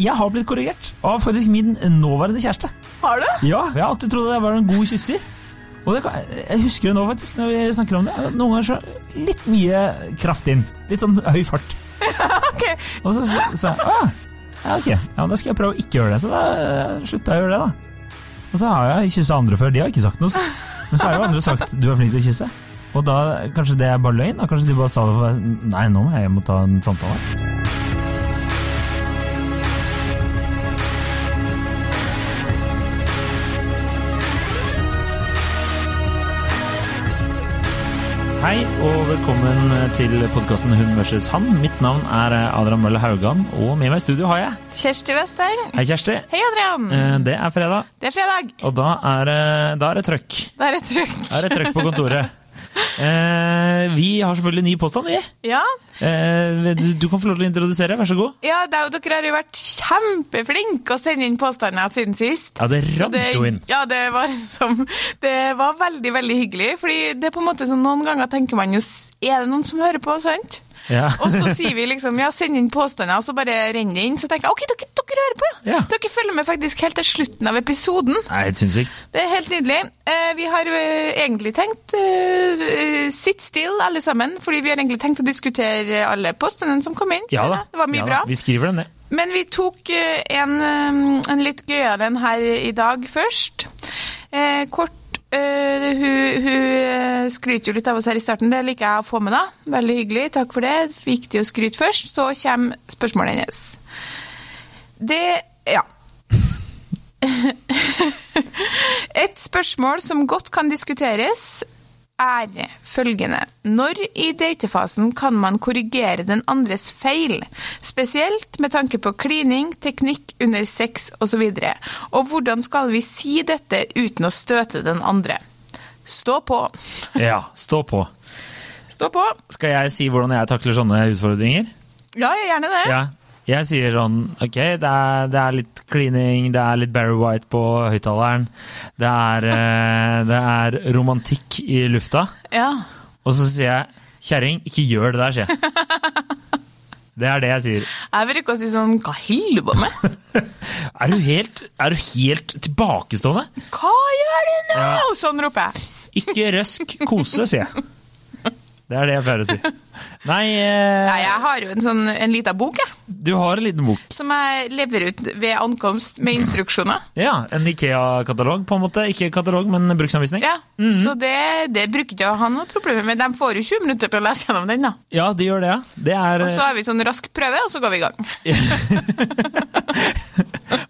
Jeg har blitt korrigert av faktisk min nåværende kjæreste. Har du? Ja, Jeg har alltid trodd at jeg var en god kysser. Og det, jeg husker det nå, faktisk, når vi snakker om det. Noen ganger så litt mye kraft inn. Litt sånn høy fart. Ok. Og så sa jeg ah, ja, ok, ja, men da skal jeg prøve å ikke gjøre det. Så da slutta jeg å gjøre det, da. Og så har jeg kyssa andre før. De har ikke sagt noe. så- Men så har jo andre sagt du er flink til å kysse. Og da kanskje det er bare løgn? Da kanskje de bare sa det for Nei, nå må jeg hjem og ta en samtale. Hei og velkommen til podkasten Hun versus han. Mitt navn er Adrian Mølle Haugan, og med meg i studio har jeg Kjersti Westeng. Hei, Kjersti. Hei, Adrian. Eh, Det er fredag, Det er fredag. og da er, det- da er det trøkk. Da er det trøkk. Da er det trøkk på kontoret. Eh, vi har selvfølgelig ny påstand, vi. Ja. Eh, du, du kan få lov til å introdusere, vær så god. ja, det er dere har jo vært kjempeflinke å sende inn påstander siden sist. Ja, det rant jo inn. ja, det var, som, det var veldig, veldig hyggelig. Fordi det er på en måte sånn, noen ganger tenker man jo Er det noen som hører på, sant? Ja. Og så sier vi liksom ja, send inn påstander, og så bare renner det inn. Så tenker jeg ok, dere, dere hører på, ja. Ja. Dere følger med faktisk helt til slutten av episoden. Nei, helt sinnssykt. Det er helt nydelig. Eh, vi har eh, egentlig tenkt eh, sit still alle sammen, fordi vi har egentlig tenkt å diskutere alle påstandene som kom inn. Ja da. Det var mye ja, bra. Vi skriver dem ned. Men vi tok eh, en, eh, en litt gøyere en her i dag først. Eh, kort eh, Hun, hun eh, skryter jo litt av oss her i starten, det liker jeg å få med. da. Veldig hyggelig, takk for det. Viktig å skryte først. Så kommer spørsmålet hennes. Det Ja. Et spørsmål som godt kan diskuteres, er følgende. Når i datefasen kan man korrigere den andres feil? Spesielt med tanke på klining, teknikk under sex osv. Og, og hvordan skal vi si dette uten å støte den andre? Stå på. Ja, stå på. Stå på. Skal jeg si hvordan jeg takler sånne utfordringer? Ja, gjerne det. Ja. Jeg sier sånn Ok, det er, det er litt cleaning, det er litt Barry White på høyttaleren. Det, er, eh, det er romantikk i lufta. Ja. Og så sier jeg kjerring, ikke gjør det der, sier jeg. Det er det jeg sier. Jeg bruker å si sånn Hva holder du på med? Er du helt, er du helt tilbakestående? Hva gjør du nå? Ja. Sånn roper jeg. Ikke røsk kose, sier jeg. Det er det jeg pleier å si. Nei, eh, Nei, jeg har jo en sånn en liten bok, jeg. du har en liten bok. Som jeg lever ut ved ankomst med instruksjoner. Ja, En Ikea-katalog, på en måte. Ikke katalog, men bruksanvisning. Ja, Så det, det bruker ikke å ha noe problem med. De får jo 20 minutter til å lese gjennom den, da. Ja, de gjør det, ja. Det er, Og så har vi sånn rask prøve, og så går vi i gang.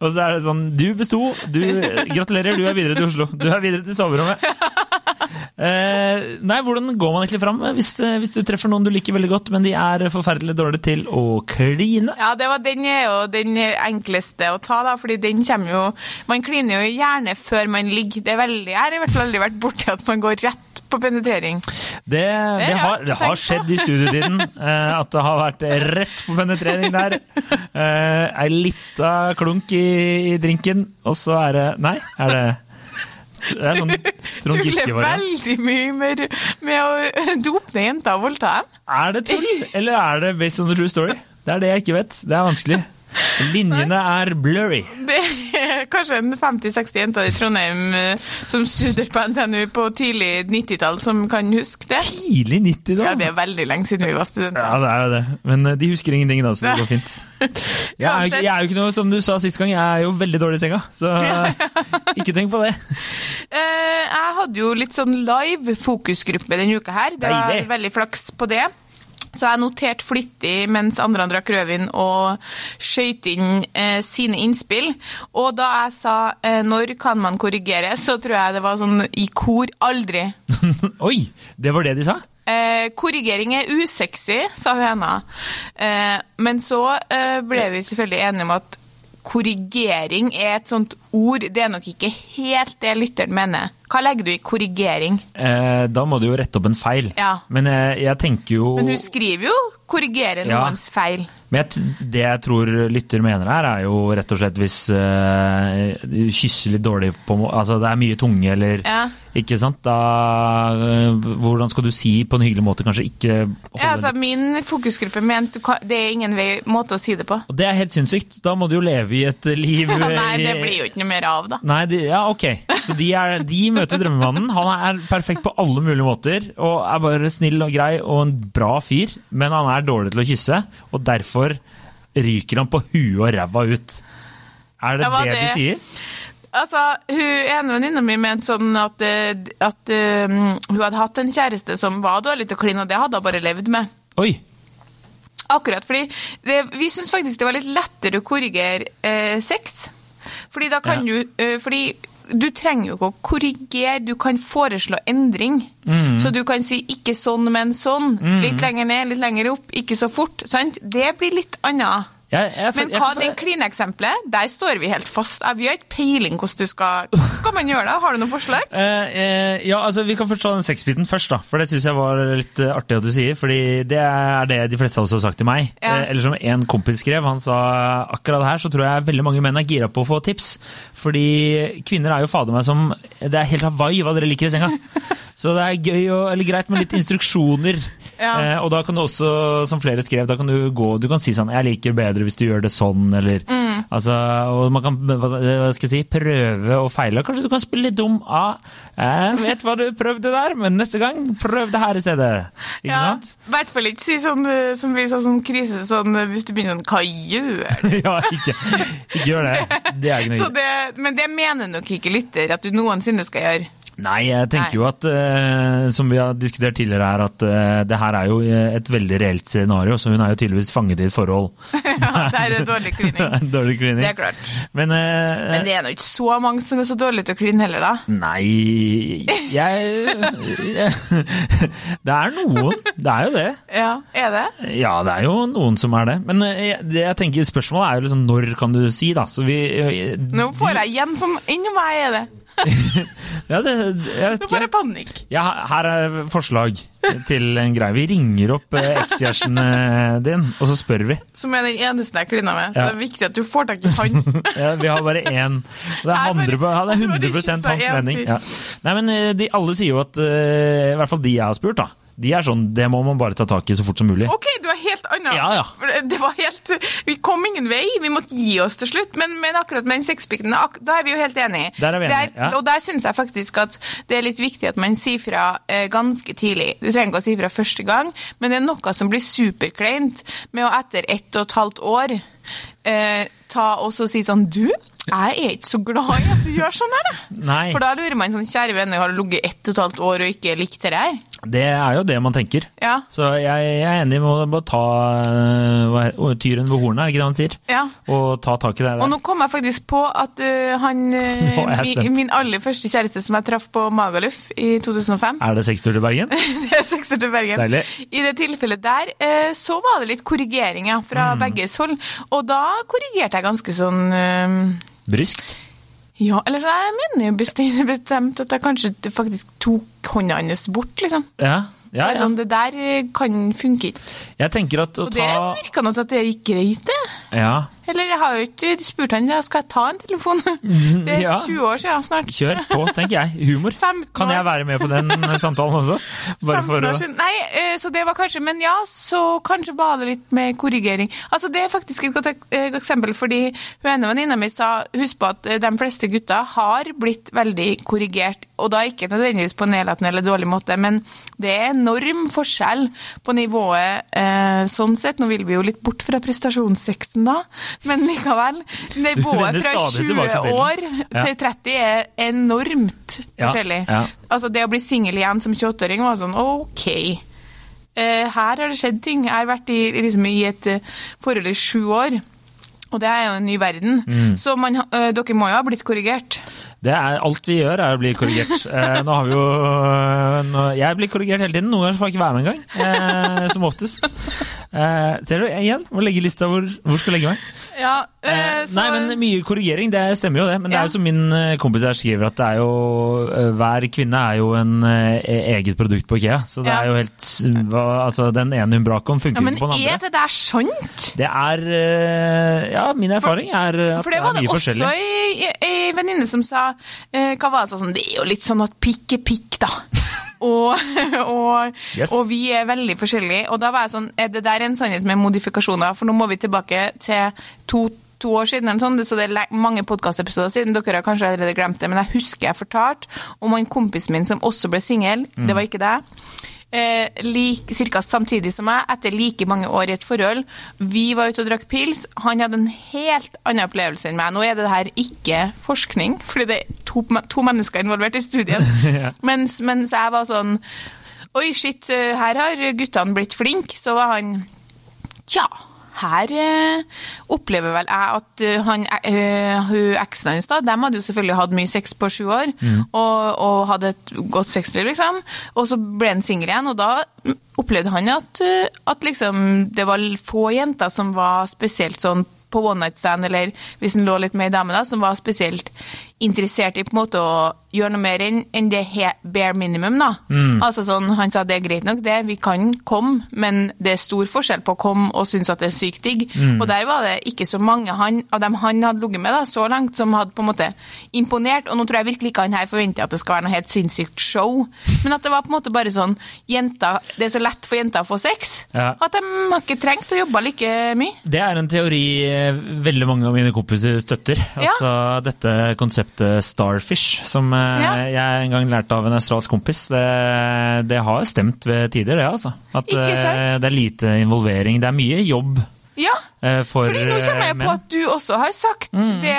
og så er det sånn Du besto. Du, gratulerer, du er videre til Oslo. Du er videre til soverommet. Eh, nei, hvordan går man egentlig fram hvis, eh, hvis du treffer noen du liker veldig godt, men de er forferdelig dårlige til å kline? Ja, det var den er jo den enkleste å ta, da, fordi den kommer jo Man kliner jo gjerne før man ligger. Det er veldig, jeg har i hvert fall aldri vært borti at man går rett på penetrering. Det, det, har, det har skjedd i studietiden eh, at det har vært rett på penetrering der. Eh, Ei lita klunk i, i drinken, og så er det Nei, er det Det er sånn Trond Tuller Giske-variant. veldig mye med, med å dope ned jenter og voldta dem. Er det tull, eller er det based on the true story? Det er det jeg ikke vet. Det er vanskelig. Linjene er blurry. Det er kanskje en 50-60 jenter i Trondheim eh, som studerte på NTNU på tidlig 90-tall, som kan huske det. Tidlig 90-tall? Ja, det er veldig lenge siden vi var studenter. Ja, det er jo det. Men eh, de husker ingenting, da, så det går fint. Jeg er, jeg er jo ikke noe, som du sa sist gang, jeg er jo veldig dårlig i senga, så ikke tenk på det. Eh, jeg hadde jo litt sånn live fokusgruppe denne uka her. Det var veldig flaks på det. Så jeg noterte flittig mens andre drakk rødvin og skøyt inn eh, sine innspill. Og da jeg sa eh, 'når kan man korrigere', så tror jeg det var sånn i kor 'aldri'. Oi, det var det de sa? Eh, korrigering er usexy, sa høna. Eh, men så eh, ble vi selvfølgelig enige om at korrigering er et sånt ord. Det er nok ikke helt det lytteren mener. Hva legger du i korrigering? Eh, da må du jo rette opp en feil. Ja. Men jeg, jeg tenker jo Men hun skriver jo 'korrigere Ja. noens feil'. Men jeg, det jeg tror lytter mener her, er jo rett og slett hvis uh, du kysser litt dårlig på Altså det er mye tunge, eller Ja. Ikke sant? Da, øh, hvordan skal du si på en hyggelig måte kanskje ikke Ja, altså, min fokusgruppe mente det er ingen vei, måte å si det på. Og Det er helt sinnssykt. Da må du jo leve i et liv Nei, det blir jo ikke noe mer av, da. Nei, de, ja, ok. Så de, er, de møter drømmemannen. Han er perfekt på alle mulige måter, og er bare snill og grei og en bra fyr, men han er dårlig til å kysse, og derfor ryker han på huet og ræva ut. Er det det, det- de sier? Altså, hun ene venninna mi mente sånn at, eh, at um, hun hadde hatt en kjæreste som var dårlig til å kline, og det hadde hun bare levd med. Oi! Akkurat, fordi det, vi syns faktisk det var litt lettere å korrigere eh, sex. Fordi da kan Ja. du eh, Fordi du trenger jo ikke å korrigere, du kan foreslå endring. Mm. Så du kan si 'ikke sånn, men sånn'. Litt lenger ned, litt lenger opp, ikke så fort. Sant? Det blir litt annet. Jeg, jeg, Men jeg- hva jeg- det klineeksempelet, der står vi helt fast. Vi har ikke peiling hvordan du skal Hvordan skal man gjøre det? Har du noen forslag? Uh, uh, ja, altså Vi kan først ta den sexbiten først, da. For det syns jeg var litt eh, artig at du sier. Fordi det er det de fleste av oss har sagt til meg. Ja. Uh, eller som en kompis skrev, han sa akkurat her så tror jeg veldig mange menn er gira på å få tips. Fordi kvinner er jo fader meg som Det er helt Hawaii hva dere liker i senga. Så det er gøy og, eller greit med litt instruksjoner. Ja. Eh, og da kan du også, som flere skrev, da kan du gå Du kan si sånn 'Jeg liker bedre hvis du gjør det sånn', eller Mm. Altså, og man kan hva hva skal jeg si, prøve og feile. Kanskje du kan spille litt dum. Ah, 'Jeg vet hva du prøvde der, men neste gang, prøv det her i stedet'. Ikke Ja, sant? I hvert fall ikke si sånn eh, som vi sa sånn krise, sånn eh, hvis du begynner sånn Hva gjør du? ja, ikke, ikke gjør det. Det er ikke noe det, men det mener nok ikke lytter at du noensinne skal gjøre. Nei, jeg tenker Nei. jo at, eh, som vi har diskutert tidligere her, at eh, det her er jo eh, et veldig reelt scenario, så hun er jo tydeligvis fanget i et forhold. Ja, det er dårlig klining. Dårlig klining. Det er klart. Men, eh, Men det er nå ikke så mange som er så dårlige til å kline heller, da. Nei jeg, jeg Det er noen. Det er jo det. Ja, Er det? Ja, det er jo noen som er det. Men eh, jeg, det jeg tenker, spørsmålet er jo liksom når kan du si, da. Så vi eh, Nå får jeg igjen som Inni meg er det. Ja, det, jeg vet ikke. Det er bare panikk. Ja, her er forslag til en greie. Vi ringer opp eh, ekskjæresten eh, din, og så spør vi. Som er den eneste jeg klina med. Så Ja. det er viktig at du får tak i han. Ja, vi har bare én. Det er Nei, 100, ja, det er Nå har de 100 hans mening. Ja. Nei, men eh, de, alle sier jo at I hvert fall de jeg har spurt, da. De er sånn Det må man bare ta tak i så fort som mulig. OK, du er helt annet. Ja, ja. Det- var helt Vi kom ingen vei. Vi måtte gi oss til slutt. Men, men akkurat med den sexpikken, da er vi jo helt enige. Der er vi enige, ja. Og der syns jeg faktisk at det er litt viktig at man sier fra eh, ganske tidlig. Du trenger ikke å si fra første gang, men det er noe som blir superkleint med å etter ett og et halvt år eh, ta og så si sånn Du, jeg er ikke så glad i at du gjør sånn her, jeg. Nei, For da lurer man sånn Kjære venner, har du ligget ett og et halvt år og ikke likt det her? Det er jo det man tenker. Ja. Så jeg, jeg er enig med å ta er- tyren ved hornet, er det ikke det han sier? ja. Og ta tak i det Og nå kom jeg faktisk på at uh, han øh, Nå er jeg mi- Min aller første kjæreste som jeg traff på Magaluf i 2005 Er det sextur til Bergen? Det er sekser til Bergen. Deilig. I det tilfellet der uh, så var det litt korrigeringer fra Mm. begges hold. Og da korrigerte jeg ganske sånn Bryskt? Ja, eller jeg mener jo bestemt, bestemt at jeg kanskje faktisk tok hånda hans bort, liksom. Ja. ja, ja. Sånn, det der kan funke ikke. Jeg tenker at å ta... Og det virka nok at det gikk greit, det. Ja, Eller jeg har jo ikke spurt han, skal jeg ta en telefon? Det er Ja. 20 år siden snart. kjør på, tenker jeg. Humor. Kan jeg være med på den samtalen også? Bare for å. Nei, eh, så det var kanskje Men ja, så kanskje det litt med korrigering. Altså, Det er faktisk et godt eh, eksempel, fordi hun ene venninna mi sa husk på at eh, de fleste gutter har blitt veldig korrigert, og da ikke nødvendigvis på en nedlatende eller dårlig måte, men det er enorm forskjell på nivået eh, sånn sett. Nå vil vi jo litt bort fra prestasjonssekten da, men likevel. Nivået fra 20 tilbake til den. år til 30 er enormt forskjellig. Altså Det å bli singel igjen som 28-åring var sånn OK. Eh, her har det skjedd ting. Jeg har vært i, liksom, i et eh, forhold i sju år. Og det er jo en ny verden. Mm. Så man, eh, dere må jo ha blitt korrigert. Det er Alt vi gjør, er å bli korrigert. Nå har vi jo nå, Jeg blir korrigert hele tiden. Noen ganger får jeg ikke være med engang. Som oftest. Eh, ser du, igjen, må legge lista hvor, hvor skal jeg legge meg. Ja, Eh, nei, men Mye korrigering, det stemmer jo det. Men det er jo som min kompis her skriver, at det er jo hver kvinne er jo en eh, eget produkt på Ikea. Så det er jo helt Altså, den ene hun brak om, funker ikke på den andre. Men er det der sant? Det er Ja, min erfaring er at For det var det er mye også var det også ei venninne som sa Hva var det sånn Det er jo litt sånn at pikk er pikk, da. Og, og, Yes. og vi er veldig forskjellige. Og da var jeg sånn Er det der en sannhet med modifikasjoner? For nå må vi tilbake til to, to år siden, eller sånn, så det er mange podkastepisoder siden. Dere har kanskje allerede glemt det, men jeg husker jeg fortalte om han kompisen min som også ble singel. Det var ikke deg. Eh, like, cirka samtidig som meg, etter like mange år i et forhold. Vi var ute og drakk pils. Han hadde en helt annen opplevelse enn meg. Nå er det her ikke forskning, fordi det er to, to mennesker involvert i studien. mens, mens jeg var sånn Oi, shit, eh, her har guttene blitt flinke. Så var han Tja, her eh, opplever vel jeg at eh, han, eh, hun eksen hans, da, de hadde jo selvfølgelig hatt mye sex på sju år, og, og hadde et godt sexliv, liksom. Og så ble han singel igjen, og da opplevde han at, eh, at liksom, det var få jenter som var spesielt sånn på one night stand, eller hvis han lå litt med ei dame, da, som var spesielt interessert i på en måte å gjøre noe mer enn det bare minimum. da. Altså sånn, Han sa det er greit nok, det, vi kan komme, men det er stor forskjell på å komme og synes at det er sykt digg. Og der var det ikke så mange han, av dem han hadde ligget med da, så langt, som hadde på en måte imponert. Og nå tror jeg virkelig ikke han her forventer at det skal være noe helt sinnssykt show, men at det var på en måte bare sånn jenta, Det er så lett for jenter å få sex, Ja. at de har ikke trengt å jobbe like mye. Det er en teori eh, veldig mange av mine kompiser støtter. Altså dette konseptet starfish, som eh, Ja. jeg en gang lærte av en australsk kompis. Det, det har stemt ved tider, det, altså. At eh, det er lite involvering. Det er mye jobb Ja, eh, for Fordi nå kommer jeg på at du også har sagt det,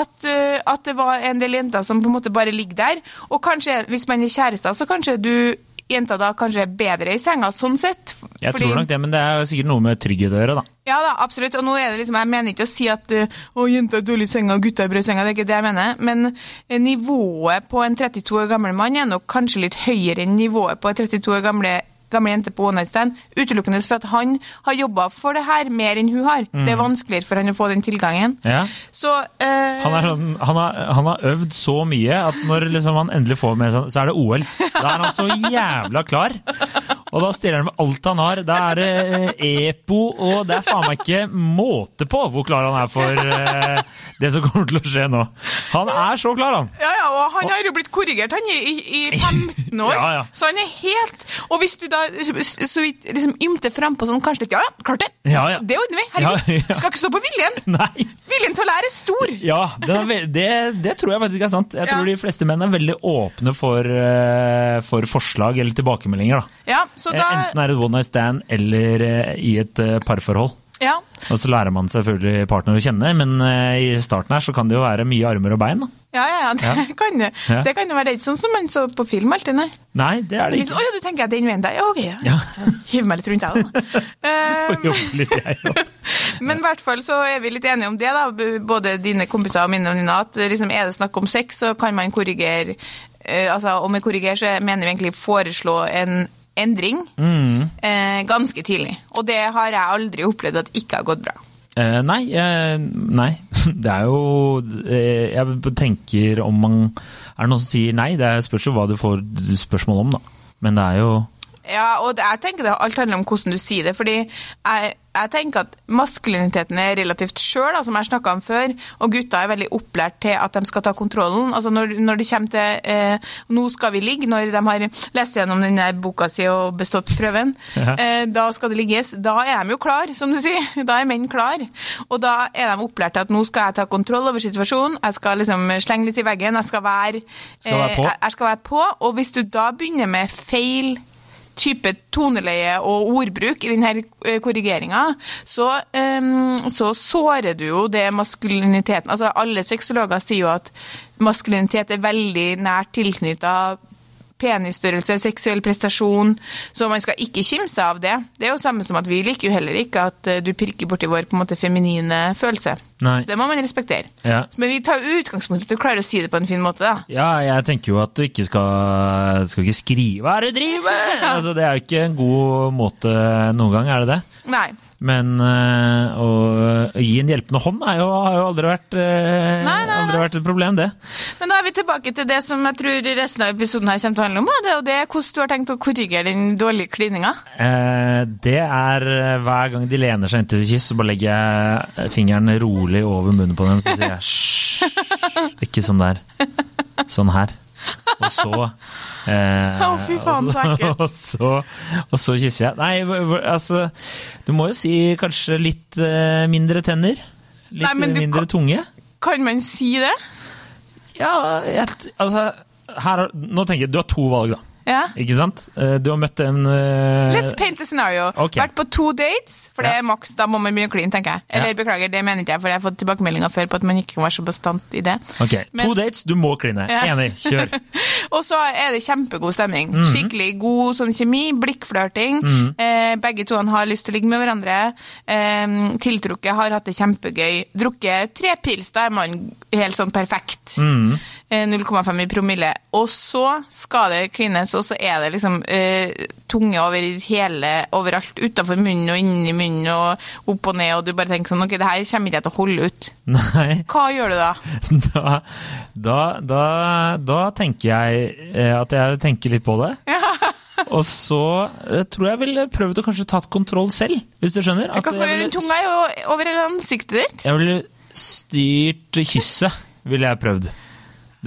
at, at det var en del jenter som på en måte bare ligger der. Og kanskje, hvis man er kjærester, så kanskje du jenta da kanskje er bedre i senga, sånn sett. Jeg Fordi- tror nok det, men det er sikkert noe med trygghet å gjøre, da. Ja da, absolutt. Og nå er det liksom, jeg mener ikke å si at å, jenter er dårlig i senga, og gutter er bra i senga. Det er ikke det jeg mener. Men eh, nivået på en 32 år gammel mann er nok kanskje litt høyere enn nivået på en 32 år gamle gamle jente på one night stand, utelukkende for at han har jobba for det her mer enn hun har. Det er vanskeligere for han å få den tilgangen. Ja. Så uh, Han, sånn, han, har, han har øvd så mye at når liksom han endelig får med seg så er det OL. Da er han så jævla klar. Og da stiller han med alt han har. Da er det eh, EPO, og det er faen meg ikke måte på hvor klar han er for eh, det som kommer til å skje nå. Han er så klar, han. Ja, ja, og han har jo blitt korrigert, han i, i, i 15 år. Ja, ja. Så han er helt Og hvis du da så- vidt liksom ymter frampå sånn, kanskje litt Ja, ja, klart det! Ja, ja. Det ordner vi. Herregud. Ja. Skal ikke stå på viljen. Nei. Viljen til å lære er stor. Ja, er det, det tror jeg faktisk er sant. Jeg tror de fleste menn er veldig åpne for, eh, for forslag eller tilbakemeldinger. da. Ja, så da Enten er det one night stand eller eh, i et eh, parforhold. Ja. Og så lærer man selvfølgelig partner å kjenne, men eh, i starten her så kan det jo være mye armer og bein. da. Ja, ja, ja, det Ja. kan det. Ja. Det kan jo være det ikke sånn som man så på film alltid, nei. Nei, det er det ikke. Å ja, du tenker jeg den veien der. Ja, ok. Ja. Hiv meg litt rundt deg, da. Eh, jobbe litt, jeg òg. Men i hvert fall så er vi litt enige om det, da, både dine kompiser og mine venninner, at liksom, er det snakk om sex, så kan man korrigere eh, altså, om vi korrigerer, så mener vi egentlig foreslå en endring Mm. eh, ganske tidlig. Og det har jeg aldri opplevd at ikke har gått bra. Eh, nei, eh, nei. Det er jo eh, Jeg tenker om man Er det noen som sier nei? Det spørs jo hva du får spørsmål om, da. Men det er jo Ja, og jeg tenker det alt handler om hvordan du sier det. fordi jeg, jeg tenker at maskuliniteten er relativt skjør, som jeg snakka om før. Og gutta er veldig opplært til at de skal ta kontrollen. Altså Når, når det kommer til eh, 'nå skal vi ligge', når de har lest gjennom den boka si og bestått prøven, Ja. eh, da skal det ligges. Da er de jo klar, som du sier. Da er menn klar. Og da er de opplært til at 'nå skal jeg ta kontroll over situasjonen', jeg skal liksom slenge litt i veggen, jeg skal være, Skal være eh, jeg skal være på. Og hvis du da begynner med feil type toneleie og ordbruk i denne korrigeringa, så, ehm, så sårer du jo det maskuliniteten. Altså, alle sexologer sier jo at maskulinitet er veldig nært tilknytta penisstørrelse, seksuell prestasjon, så man skal ikke kimse av det. Det er jo samme som at vi liker jo heller ikke at eh, du pirker borti vår på en måte feminine følelse. Nei. Det må man respektere. Ja. Men vi tar utgangspunkt i at du klarer å si det på en fin måte, da. Ja, jeg tenker jo at du ikke skal, skal ikke skrive 'hva er det du driver med?' Altså, det er jo ikke en god måte noen gang, er det det? Nei. Men øh, å gi en hjelpende hånd jo, har jo aldri vært, øh, Nei, nei, aldri vært et problem, det. Men da er vi tilbake til det som jeg tror resten av episoden her kommer til å handle om, det, og det er hvordan du har tenkt å korrigere den dårlige klininga. Eh, det er hver gang de lener seg inntil kyss, så bare legger jeg fingeren rolig over munnen på dem, så sier jeg hysj. Ikke sånn der. Sånn her. Og så eh, Å, fy faen, så ekkelt. og, så, og så kysser jeg. Nei, altså Du må jo si kanskje litt eh, mindre tenner. Litt Nei, men du mindre kan- tunge. Kan man si det? Ja, jeg, altså her, Nå tenker jeg, Du har to valg, da. Ja. Ikke sant? Eh, Du har møtt en uh... Let's paint a scenario. Okay. Vært på to dates, for det er maks, da må man begynne å kline, tenker jeg. Eller Ja. beklager, det mener ikke jeg, for jeg har fått tilbakemeldinger før på at man ikke kan være så bastant i det. Ok, Men- To dates, du må kline. Ja. Enig, kjør. Og så er det kjempegod stemning. Mhm. Skikkelig god sånn kjemi, blikkflørting. eh, begge to har lyst til å ligge med hverandre. Eh, tiltrukket, har hatt det kjempegøy. Drukket tre pils, da er man helt sånn perfekt. Mm Eh, 0,5 i promille. Og så skal det klines, og så er det liksom eh, tunge over hele, overalt. Utafor munnen og inni munnen og opp og ned, og du bare tenker sånn Ok, det her kommer ikke jeg til å holde ut. Nei, Hva gjør du da? da, da, da, da tenker jeg eh, at jeg tenker litt på det. Og så eh, tror jeg ville prøvd å kanskje tatt kontroll selv, hvis du skjønner. Hva skal du gjøre? tunga er over hele ansiktet ditt. Jeg ville styrt kysset, ville jeg prøvd.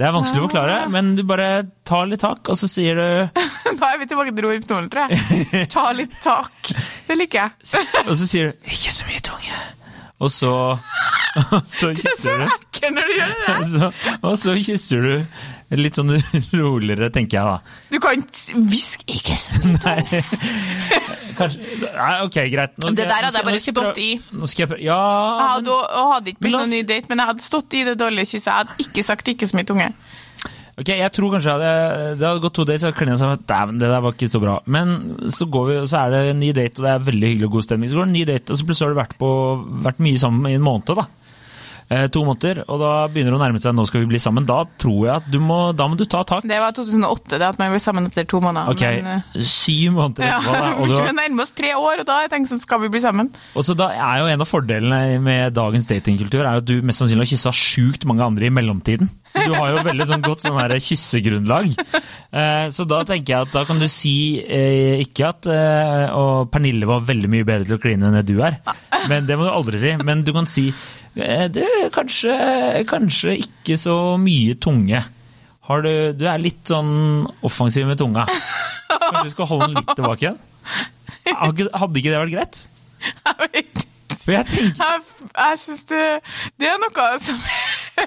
Det er vanskelig å forklare, men du bare tar litt tak, og så sier du Da er vi tilbake til rohypnol, tror jeg. Ta litt tak. Det liker jeg. Og så sier du 'ikke så mye tunge'. Og så, og så Du er så kysser du. ekkel når du gjør det. Så, og så kysser du litt sånn roligere, tenker jeg da. Du kan ikke hviske 'ikke så mye'. Nei, kanskje Nei, ok, greit. Nå Det der hadde jeg bare stått i. Jeg Ja, Jeg hadde, hadde ikke blitt noen ny date, men jeg hadde stått i det dårlige kysset. Jeg hadde ikke sagt 'ikke så mye tunge'. ok, jeg tror kanskje jeg hadde, det hadde gått to dates, og klina seg at Dæven, det der var ikke så bra. Men så, går vi, så er det en ny date, og det er veldig hyggelig og god stemning. Så går det en ny date, og så plutselig har du vært, på, vært mye sammen i en måned, da. Eh, to måneder, og da begynner det å nærme seg 'nå skal vi bli sammen'. Da tror jeg at du må, da må du ta tak. Det var 2008, det at man ble sammen etter to måneder. Ok, Men, eh, syv måneder ja, etterpå, da. Vi du, skal nærme oss tre år, og da jeg tenker sånn, skal vi bli sammen? Og så da er jo En av fordelene med dagens datingkultur er jo at du mest sannsynlig har kyssa sjukt mange andre i mellomtiden. Så du har jo veldig sånn godt sånn her kyssegrunnlag. Eh, Så da tenker jeg at da kan du si eh, ikke at eh, Og Pernille var veldig mye bedre til å kline enn det du er. Men Det må du aldri si. Men du kan si eh, du, kanskje, kanskje ikke så mye tunge. Har du, du er litt sånn offensiv med tunga. Kanskje du skal holde den litt tilbake igjen? Hadde ikke det vært greit? Jeg vet ikke. For jeg tenker Jeg, jeg syns det, det er noe som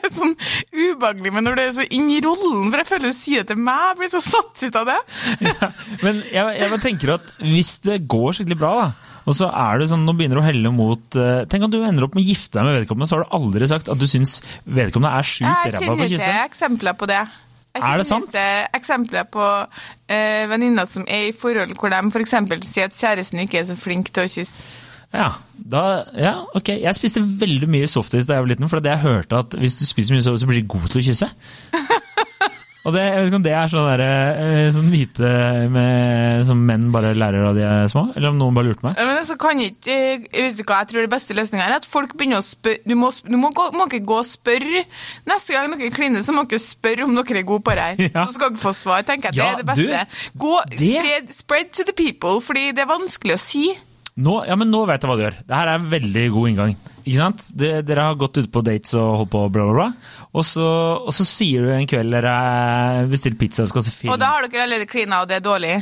er sånn ubehagelig men når du er så inn i rollen, for jeg føler du sier det til meg, jeg blir så satt ut av det. ja, Men jeg, jeg tenker at hvis det går skikkelig bra, da, og så er det sånn, nå begynner du å helle mot eh, Tenk om du ender opp med å gifte deg med vedkommende, så har du aldri sagt at du syns vedkommende er sjukt Jeg ræva på å kjenner å til kysse. eksempler på det. Jeg Er det kjenner sant? til eksempler på eh, venninner som er i forhold hvor de f.eks. sier at kjæresten ikke er så flink til å kysse. Ja, da, ja, ok. Jeg spiste veldig mye softis da jeg var liten, for jeg hørte at hvis du spiser mye softis, så blir du god til å kysse. Og det, jeg vet ikke om det er sånn der, eh, sånn hvite med, som menn bare lærer av de er små, eller om noen bare lurte meg. Men så kan ikke, eh, vet du hva, jeg tror det beste løsninga er at folk begynner å spørre Du, må, du må, gå, må ikke gå og spørre. Neste gang dere kliner, så må dere spørre om dere er gode på det her. Ja. Så skal dere få svar. tenker jeg. Det Ja, er det beste. Gå, det- spread, spread to the people, fordi det er vanskelig å si. Nå, ja, men nå vet jeg hva du gjør. Det her er en veldig god inngang. Ikke sant? Det, dere har gått ut på dates og holdt på bla, bla, bla. Og så, og så sier du en kveld dere bestiller pizza og skal se film. Og da har dere allerede klina, og det er dårlig.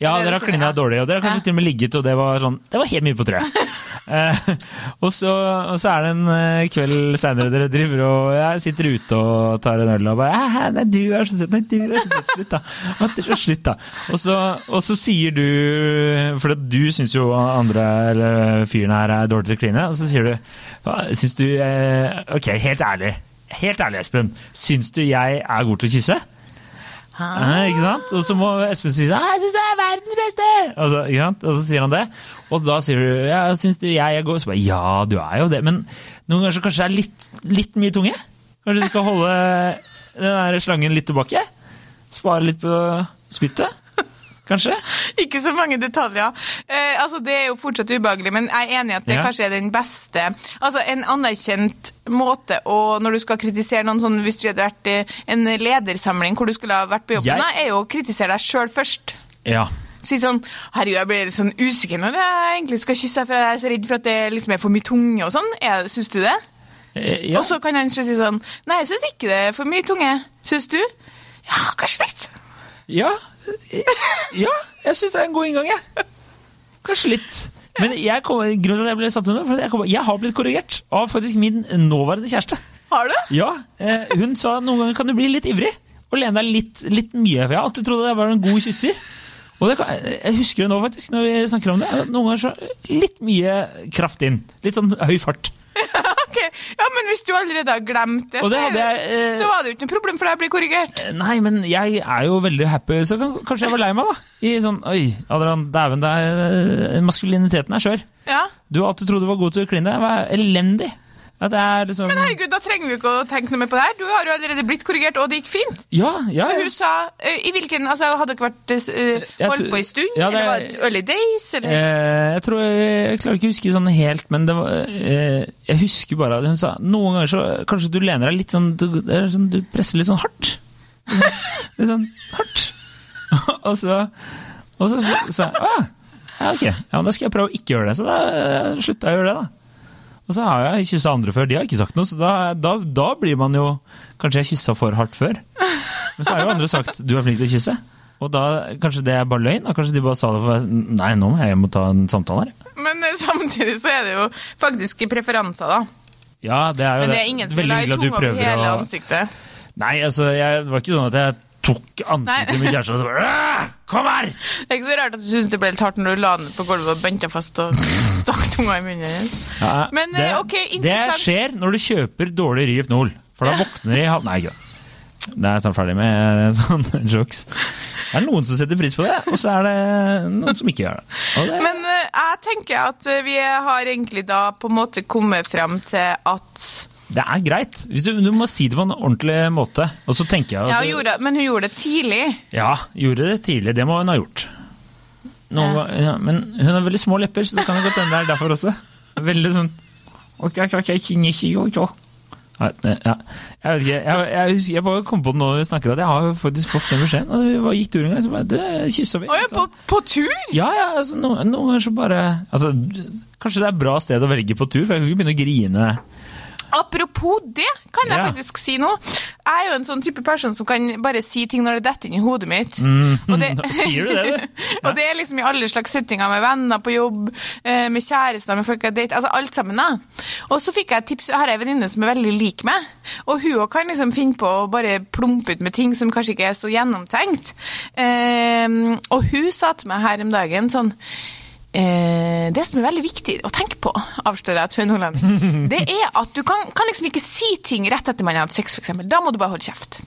Ja, er dere har klina dårlig, og dere har kanskje Ja. til og med ligget, og det var sånn Det var helt mye på treet. eh, og, så, og så er det en eh, kveld seinere dere driver og jeg sitter ute og tar en øl og bare «Hæ, Nei, du er så søt. Nei, du er så søt. Slutt, da. Så slutt, da. Og så, og så sier du For du syns jo andre eller fyren her er dårlig til å kline, og så sier du «Hva, Syns du eh, Ok, helt ærlig. Helt ærlig, Espen. Syns du jeg er god til å kysse? Ja, ikke sant? Og så må Espen si sånn 'Jeg syns du er verdens beste!' Og så, og så sier han det. Og da sier du 'Ja, syns du jeg er god?' Så bare 'Ja, du er jo det'. Men noen ganger så kanskje det er litt, litt mye tunge? Kanskje du skal holde den der slangen litt tilbake? Spare litt på spyttet? Kanskje? Ikke så mange detaljer. Eh, altså, det er jo fortsatt ubehagelig, men jeg er enig i at det Ja. kanskje er den beste Altså, en anerkjent måte å Når du skal kritisere noen sånn Hvis du hadde vært i en ledersamling hvor du skulle ha vært på jobb, Jeg- er jo å kritisere deg sjøl først. Ja. Si sånn Herregud, jeg blir sånn usikker når jeg egentlig skal kysse deg, for jeg er så redd for at det liksom er for mye tunge og sånn. Syns du det? Eh, ja. Og så kan han si sånn Nei, jeg syns ikke det er for mye tunge. Syns du? Ja, kanskje litt. Ja, ja jeg syns det er en god inngang, jeg. Kanskje litt. Men jeg kom, grunnen til at jeg ble satt under, for jeg, kom, jeg har blitt korrigert av faktisk min nåværende kjæreste. Har du? Ja, eh, Hun sa noen ganger kan du bli litt ivrig og lene deg litt, litt mye. For jeg har alltid trodd at jeg var en god kysser. Og det kan, jeg husker det nå, faktisk, når vi snakker om det. Noen ganger så litt mye kraft inn. Litt sånn høy fart. ok, ja, Men hvis du allerede har glemt det, så, jeg, eh, så var det jo ikke noe problem for deg å bli korrigert. Nei, men jeg er jo veldig happy, så kanskje jeg var lei meg, da. I sånn Oi, Adrian, dæven, er- maskuliniteten er skjør. Ja. Du har alltid trodd du var god til å kline. Var elendig. Liksom Men herregud, da trenger vi ikke å tenke noe mer på det her. Du har jo allerede blitt korrigert, og det gikk fint. Ja, ja. Så hun sa uh, I hvilken Altså, hadde dere vært uh, holdt på en stund? Ja, det eller er- var det early days? Eller? Uh, jeg tror jeg, klarer ikke å huske sånn helt, men det var Jeg husker bare at hun sa noen ganger så kanskje du lener deg litt sånn Du, sånn, du presser litt sånn hardt. Litt sånn hardt. og så Og så sa jeg ah, ja, ok, ja, men da skal jeg prøve å ikke gjøre det. Så da slutta jeg å gjøre det, da. Og så har jeg kyssa andre før, de har ikke sagt noe, så da, da, da blir man jo Kanskje jeg kyssa for hardt før. Men så har jo andre sagt du er flink til å kysse. Og da, kanskje det er bare løgn? Og kanskje de bare sa det for Nei, nå må jeg hjem og ta en samtale her. Men eh, samtidig så er det jo faktisk preferanser, da. Ja, det er jo Men det er ingen som vil Veldig ha hyggelig at du tunga på hele å ansiktet. Nei, altså, jeg, det var ikke sånn at jeg tok ansiktet til min kjæreste og så bare Kom her! Det er ikke så rart at du syns det ble litt hardt når du la den på gulvet og bønta fast og stakk tunga i munnen hennes. Ja, Men, det, eh, ok, det skjer når du kjøper dårlig Rypnol, for da våkner de Nei, ikke det. Det er snart ferdig med sånne jokes. Det er noen som setter pris på det, og så er det noen som ikke gjør det. Det Men eh, jeg tenker at eh, vi har egentlig da på en måte kommet frem til at Det er greit. Du, du må si det på en ordentlig måte. Og så tenker jeg at Ja, gjorde, men hun gjorde det tidlig. Ja, gjorde det tidlig. Det må hun ha gjort. Noen, Ja. men hun har veldig små lepper, så det kan jo godt hende det er derfor også. Veldig sånn Ok, ok, ok. Nei, ja. Jeg vet ikke, jeg, jeg, jeg bare kom på det nå vi snakker at jeg har faktisk fått den beskjeden. Altså, vi gikk tur en gang, så bare det kyssa vi. Å ja, på, på tur? ja, ja, altså, noen ganger så bare altså, Kanskje det er et bra sted å velge på tur, for jeg kan ikke begynne å grine. Apropos det, kan jeg Ja. faktisk si noe. Jeg er jo en sånn type person som kan bare si ting når det detter inn i hodet mitt. Mm, Og det- Sier du det, du? Og det er liksom i alle slags settinger, med venner på jobb, eh, med kjærester, med folk jeg dater, altså alt sammen da. Og så fikk jeg et tips, jeg har en venninne som er veldig lik meg, og hun òg kan liksom finne på å bare plumpe ut med ting som kanskje ikke er så gjennomtenkt. Eh, og hun sa til meg her om dagen sånn, Eh, det som er veldig viktig å tenke på, avslører jeg til Nordland, det er at du kan, kan liksom ikke si ting rett etter man har hatt sex, f.eks. Da må du bare holde kjeft.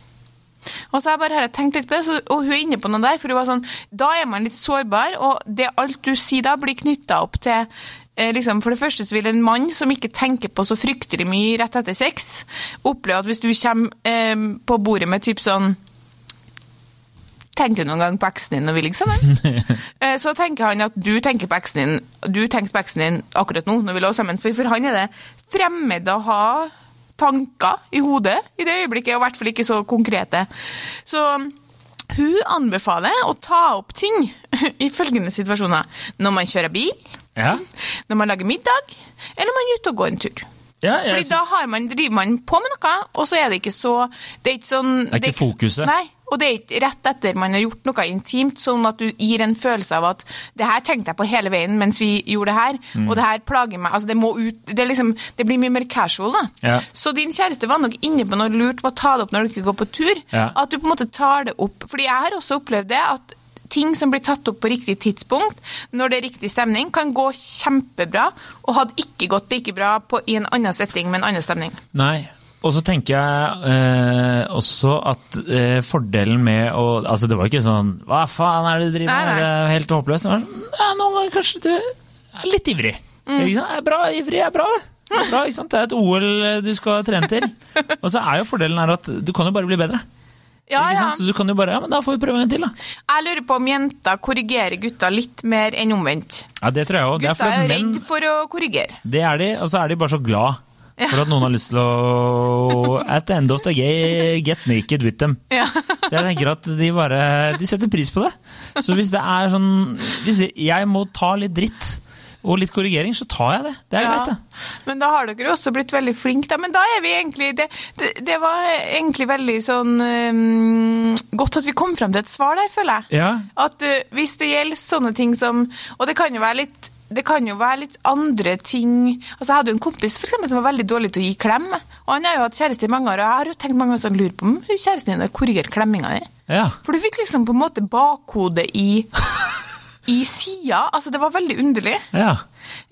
Og så har jeg bare her tenkt litt på det, så, og hun er inne på noe der, for hun var sånn, da er man litt sårbar, og det alt du sier da blir knytta opp til eh, liksom, For det første så vil en mann som ikke tenker på så fryktelig mye rett etter sex, oppleve at hvis du kommer eh, på bordet med typ sånn Tenker du noen gang på eksen din når vi ligger sammen? Så tenker han at du tenker på eksen din Du tenkte på eksen din akkurat nå når vi lå sammen. For for han er det fremmed å ha tanker i hodet i det øyeblikket, og i hvert fall ikke så konkrete. Så hun anbefaler å ta opp ting i følgende situasjoner. Når man kjører bil, Ja. når man lager middag, eller man er ute og går en tur. ja Fordi da har man, driver man på med noe, og så er det ikke så Det er ikke sånn Det er ikke fokuset. Nei, og det er ikke rett etter man har gjort noe intimt, sånn at du gir en følelse av at det her tenkte jeg på hele veien mens vi gjorde det her, Mm. og det her plager meg. Altså, det må ut Det, liksom, det blir mye mer casual, da. Ja. Så din kjæreste var nok inne på noe lurt med å ta det opp når du ikke går på tur. Ja. At du på en måte tar det opp. Fordi jeg har også opplevd det at ting som blir tatt opp på riktig tidspunkt, når det er riktig stemning, kan gå kjempebra, og hadde ikke gått like bra på, i en annen setting med en annen stemning. Nei. Og så tenker jeg eh, også at eh, fordelen med å Altså, det var ikke sånn Hva faen er det du driver med? Det er helt håpløst. Det var sånn, ja, kanskje du er litt ivrig. Mm. Ikke sant? Er bra, ivrig er bra. Er, bra, ikke sant? det er et OL du skal trene til. Og så er jo fordelen her at du kan jo bare bli bedre. Ja, ja. Så du kan jo bare Ja, men da får vi prøve en til, da. Jeg lurer på om jenter korrigerer gutta litt mer enn omvendt. Ja, det tror jeg òg. Gutta er er menn redd for å korrigere. Det er de, og så er de bare så glad for at noen har lyst til å At the end of the day, get naked with them. Ja. Så jeg tenker at de bare De setter pris på det. Så hvis det er sånn Hvis jeg må ta litt dritt og litt korrigering, så tar jeg det. Det er Ja. greit, det. Men da har dere også blitt veldig flinke, da. Men da er vi egentlig Det, det, det var egentlig veldig sånn um, Godt at vi kom frem til et svar der, føler jeg. Ja. At uh, hvis det gjelder sånne ting som Og det kan jo være litt det kan jo være litt andre ting Altså Jeg hadde jo en kompis for eksempel, som var veldig dårlig til å gi klem. Og Han har jo hatt kjæreste i mange år, og jeg har jo tenkt mange ganger sånn, lurer på om kjæresten din har korrigert klemminga di. ja. For du fikk liksom på en måte bakhodet i, i sida. Altså, det var veldig underlig. ja.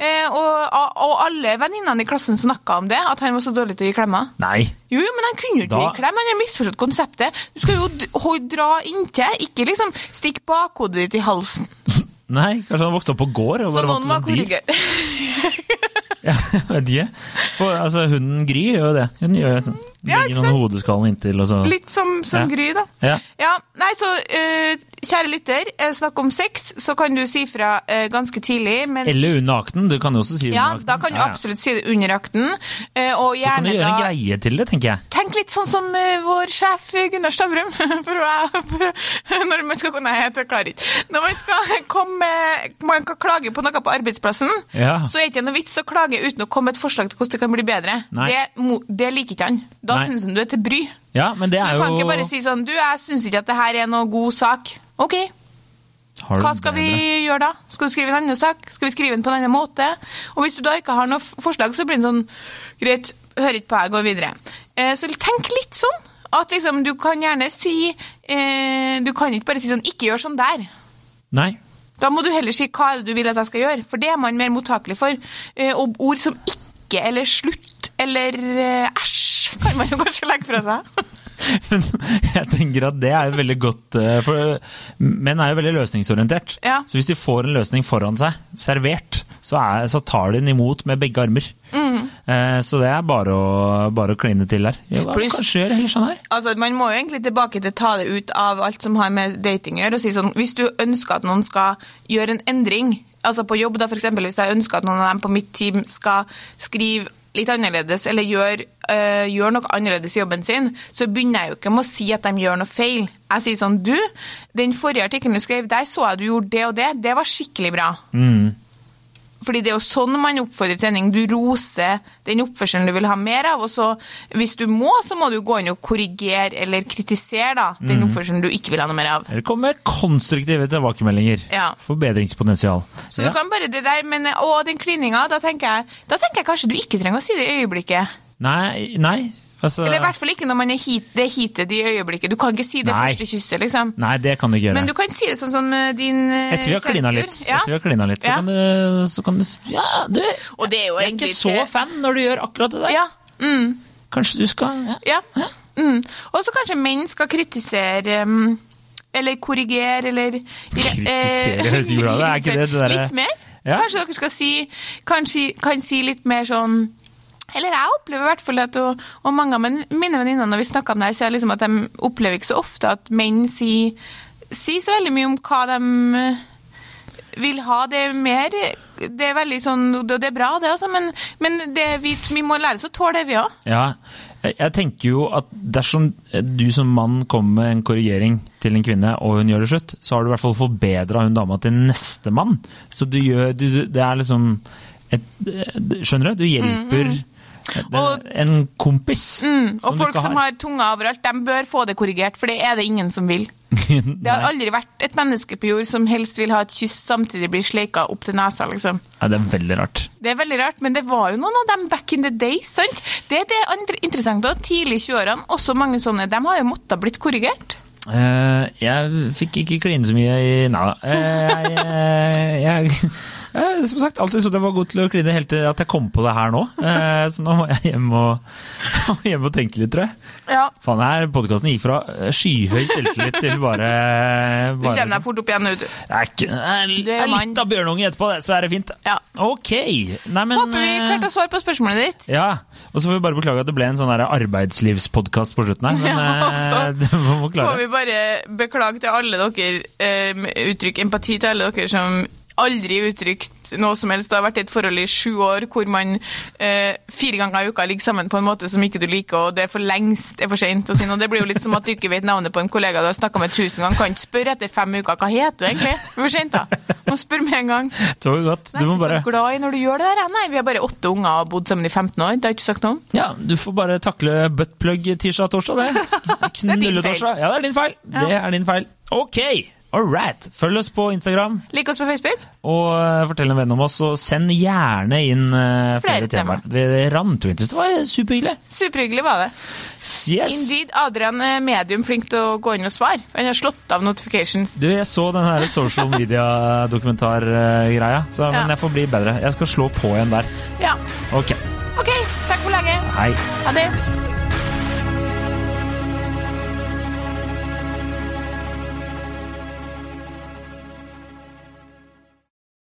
Eh, og, og alle venninnene i klassen snakka om det, at han var så dårlig til å gi klemmer. Nei. Jo, jo, men han kunne jo ikke Da- gi klem, han har misforstått konseptet. Du skal jo dra inntil, ikke liksom stikke bakhodet ditt i halsen. Nei, Kanskje han vokste opp på gård og Så noen var korrigert. Ja, jeg vet ikke. For, altså, hunden Gry gjør jo det. Hun gjør jo Ja, legger noen hodeskallen inntil, og så Litt som, som Ja. Gry, da. Ja. nei, så uh, kjære lytter, eh, snakk om sex, så kan du si fra uh, ganske tidlig, men Eller under akten. Du kan jo også si under ja, akten. da kan du Ja, ja. absolutt si det under akten. Uh, og Så kan du gjøre gjøre en greie til det, tenker jeg. Tenk litt sånn som vår sjef Gunnar Stavrum. For, for, når man skal Nei, jeg klarer ikke. Når man skal komme Man kan klage på noe på arbeidsplassen, Ja. så er det ikke noe vits å klage uten å komme med et forslag til hvordan det kan bli bedre. Det, det liker ikke han. Da Nei. syns han du er til bry. Ja, men det Så er du jo kan ikke bare si sånn Du, jeg syns ikke at det her er noe god sak. OK, hva skal vi gjøre da? Skal du skrive en annen sak? Skal vi skrive den på en annen måte? Og hvis du da ikke har noe forslag, så blir det sånn Greit, hører ikke på, jeg går videre. Eh, så tenk litt sånn. At liksom, du kan gjerne si eh, Du kan ikke bare si sånn Ikke gjør sånn der. Nei. Da må du heller si hva er det du vil at jeg skal gjøre, for det er man mer mottakelig for. Eh, og ord som ikke eller slutt eller eh, æsj kan man jo kanskje legge fra seg. Men jeg tenker at det er veldig godt eh, For menn er jo veldig løsningsorientert. Ja. Så hvis de får en løsning foran seg, servert, så, er, så tar de den imot med begge armer. Mm. Eh, Så det er bare å, bare å kline til der. Ja, Pluss- kanskje gjøre heller sånn her. Altså, Man må jo egentlig tilbake til ta det ut av alt som har med dating å gjøre. og si sånn, Hvis du ønsker at noen skal gjøre en endring, altså på jobb da for eksempel, hvis jeg ønsker at noen av dem på mitt team skal skrive litt annerledes eller gjør, øh, gjør noe annerledes i jobben sin, så begynner jeg jo ikke med å si at de gjør noe feil. Jeg sier sånn Du, den forrige artikkelen du skrev, der så jeg du gjorde det og det. Det var skikkelig bra. Mm. Fordi det er jo sånn man oppfordrer trening. Du roser den oppførselen du vil ha mer av, og så hvis du må, så må du gå inn og korrigere eller kritisere da, Mm. den oppførselen du ikke vil ha noe mer av. Eller komme med konstruktive tilbakemeldinger. Ja. Forbedringspotensial. Så Ja. du kan bare det der, men å, den klininga, da tenker jeg da tenker jeg kanskje du ikke trenger å si det i øyeblikket. Nei, nei. Altså, Eller i hvert fall ikke når man er hit, det er heated i øyeblikket. Du kan ikke si det Nei. første kysset, liksom. nei, det kan du ikke gjøre. Men du kan si det sånn som eh, din kjæreste. Etter vi har klina litt. Ja. etter vi har klina litt så, Ja. kan du, så kan du Ja, du Og det er jo Jeg er ikke så fan når du gjør akkurat det der. Ja. Mm. Kanskje du skal ja. Ja. Mm. Og så kanskje menn skal kritisere um, eller korrigere, eller Kritisere høres jo bra ut, er ikke det det derre- Litt mer? Ja. Kanskje dere skal si kanskje, kan si litt mer sånn eller jeg opplever i hvert fall at, og, og mange av mine venninner når vi snakker om det, sier er liksom at de opplever ikke så ofte at menn sier, sier så veldig mye om hva de eh, vil ha. Det er mer Det er veldig sånn Og det er bra, det, altså, men, men det, vi, vi må lære oss å tåle det, vi òg. Ja, jeg tenker jo at dersom du som mann kommer med en korrigering til en kvinne, og hun gjør det slutt, så har du i hvert fall forbedra hun dama til neste mann. Så du gjør du, du- Det er liksom et, Skjønner du? Du hjelper mm, Mm, Og- en kompis. Mm, og folk som har tunga overalt, de bør få det korrigert, for det er det ingen som vil. Det har aldri vært et menneske på jord som helst vil ha et kyss samtidig blir sleika opp til nesa, liksom. Ja, det er veldig rart. Det er veldig rart, men det var jo noen av dem back in the day, sant? Det er det andre interessante, da. Tidlig i 20-årene, også mange sånne, de har jo måttet blitt korrigert. Uh, jeg fikk ikke kline så mye i Nei da. Uh, jeg, jeg, jeg, som sagt, alltid trodde jeg var god til å kline helt til at jeg kom på det her nå. Eh, så nå må jeg hjem og, hjem og tenke litt, tror jeg. Ja. Faen, her podkasten gikk fra eh, skyhøy selvtillit til bare, Du bare kommer deg fort opp igjen, du. Jeg er, Du litt av bjørnunge etterpå, så er det fint. Ja. Ok. Nei, men Håper vi eh, klarte å svare på spørsmålet ditt. Ja. Og så får vi bare beklage at det ble en sånn arbeidslivspodkast på slutten her. Men Ja, eh, altså, det må vi Får vi bare beklage til alle dere, eh, uttrykk empati til alle dere som aldri uttrykt noe som helst. Du har vært i et forhold i sju år hvor man eh, fire ganger i uka ligger sammen på en måte som ikke du liker, og det er for lengst er for sent å si noe. Det blir jo litt som at du ikke vet navnet på en kollega du har snakka med tusen ganger. Kan ikke spørre etter fem uker hva heter du egentlig? Det er for sent, da. Må spørre med en gang. Det var godt. Du må bare så glad i når du gjør det der. Nei, vi har bare åtte unger og bodd sammen i 15 år. Det har jeg ikke sagt noe om. Ja, du får bare takle buttplug tirsdag-torsdag, det. Knulletorsdag. Ja, det er din feil. Det er din feil. Ok, all right. Følg oss på Instagram, Lik oss på Facebook. og uh, fortell en venn om oss, og send gjerne inn uh, flere, Flere temaer. Jo inn. Det var superhyggelig. Superhyggelig var det. Yes. Indeed, Adrian er medium flink til å gå inn og svare. Han har slått av notifications. Du, jeg så den her social media-dokumentargreia, så men jeg får bli bedre. Jeg skal slå på igjen der. Ja. Ok, OK, takk for laget. hei. Ha det.